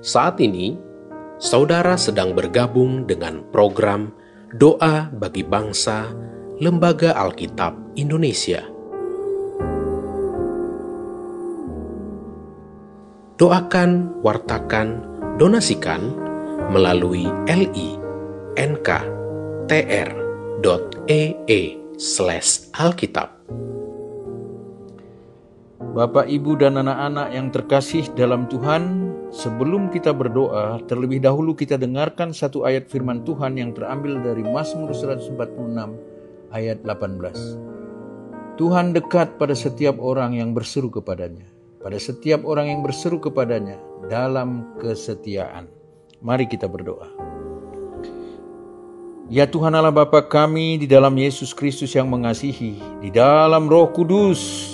Saat ini, saudara sedang bergabung dengan program Doa bagi Bangsa Lembaga Alkitab Indonesia. Doakan, wartakan, donasikan melalui li.nk.tr.ee slash alkitab. Bapak, Ibu, dan anak-anak yang terkasih dalam Tuhan, sebelum kita berdoa, terlebih dahulu kita dengarkan satu ayat firman Tuhan yang terambil dari Mazmur 146 ayat 18. Tuhan dekat pada setiap orang yang berseru kepadanya pada setiap orang yang berseru kepadanya dalam kesetiaan. Mari kita berdoa. Ya Tuhan Allah Bapa kami di dalam Yesus Kristus yang mengasihi, di dalam Roh Kudus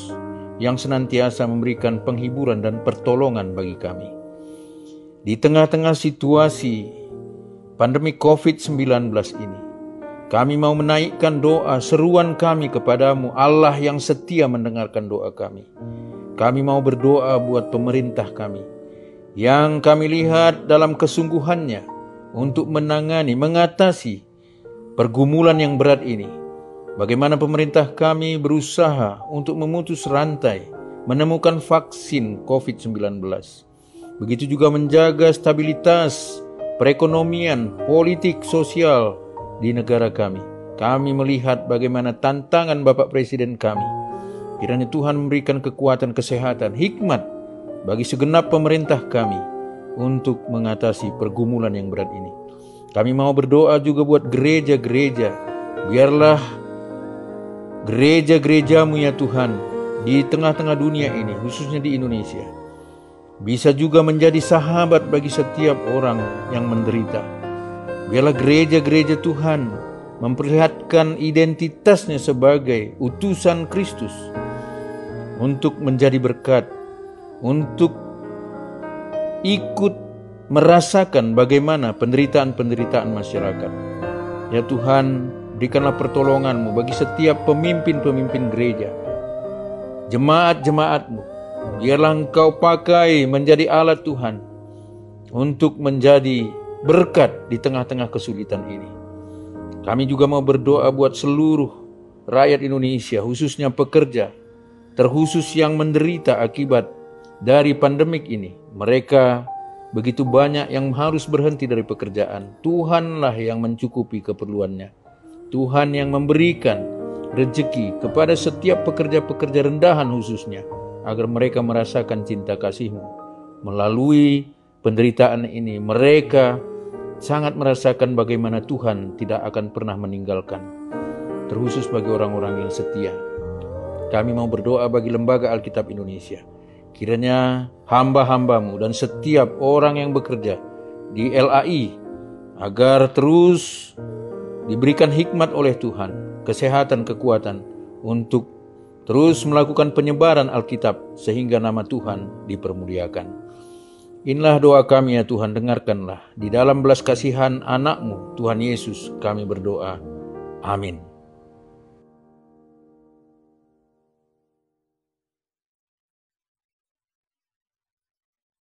yang senantiasa memberikan penghiburan dan pertolongan bagi kami. Di tengah-tengah situasi pandemi COVID-19 ini, kami mau menaikkan doa seruan kami kepadamu Allah yang setia mendengarkan doa kami. Kami mau berdoa buat pemerintah kami yang kami lihat dalam kesungguhannya untuk menangani, mengatasi pergumulan yang berat ini. Bagaimana pemerintah kami berusaha untuk memutus rantai, menemukan vaksin COVID-19. Begitu juga menjaga stabilitas perekonomian, politik, sosial di negara kami. Kami melihat bagaimana tantangan Bapak Presiden kami Kiranya Tuhan memberikan kekuatan kesehatan, hikmat bagi segenap pemerintah kami untuk mengatasi pergumulan yang berat ini. Kami mau berdoa juga buat gereja-gereja. Biarlah gereja-gerejamu ya Tuhan di tengah-tengah dunia ini, khususnya di Indonesia, bisa juga menjadi sahabat bagi setiap orang yang menderita. Biarlah gereja-gereja Tuhan memperlihatkan identitasnya sebagai utusan Kristus untuk menjadi berkat, untuk ikut merasakan bagaimana penderitaan-penderitaan masyarakat. Ya Tuhan, berikanlah pertolonganmu bagi setiap pemimpin-pemimpin gereja, jemaat-jemaatmu, biarlah engkau pakai menjadi alat Tuhan untuk menjadi berkat di tengah-tengah kesulitan ini. Kami juga mau berdoa buat seluruh rakyat Indonesia, khususnya pekerja, terkhusus yang menderita akibat dari pandemik ini. Mereka begitu banyak yang harus berhenti dari pekerjaan. Tuhanlah yang mencukupi keperluannya. Tuhan yang memberikan rezeki kepada setiap pekerja-pekerja rendahan khususnya agar mereka merasakan cinta kasihmu. Melalui penderitaan ini mereka sangat merasakan bagaimana Tuhan tidak akan pernah meninggalkan. Terkhusus bagi orang-orang yang setia. Kami mau berdoa bagi Lembaga Alkitab Indonesia. Kiranya hamba-hambamu dan setiap orang yang bekerja di LAI agar terus diberikan hikmat oleh Tuhan, kesehatan, kekuatan untuk terus melakukan penyebaran Alkitab sehingga nama Tuhan dipermuliakan. Inilah doa kami ya Tuhan, dengarkanlah. Di dalam belas kasihan anakmu, Tuhan Yesus, kami berdoa. Amin.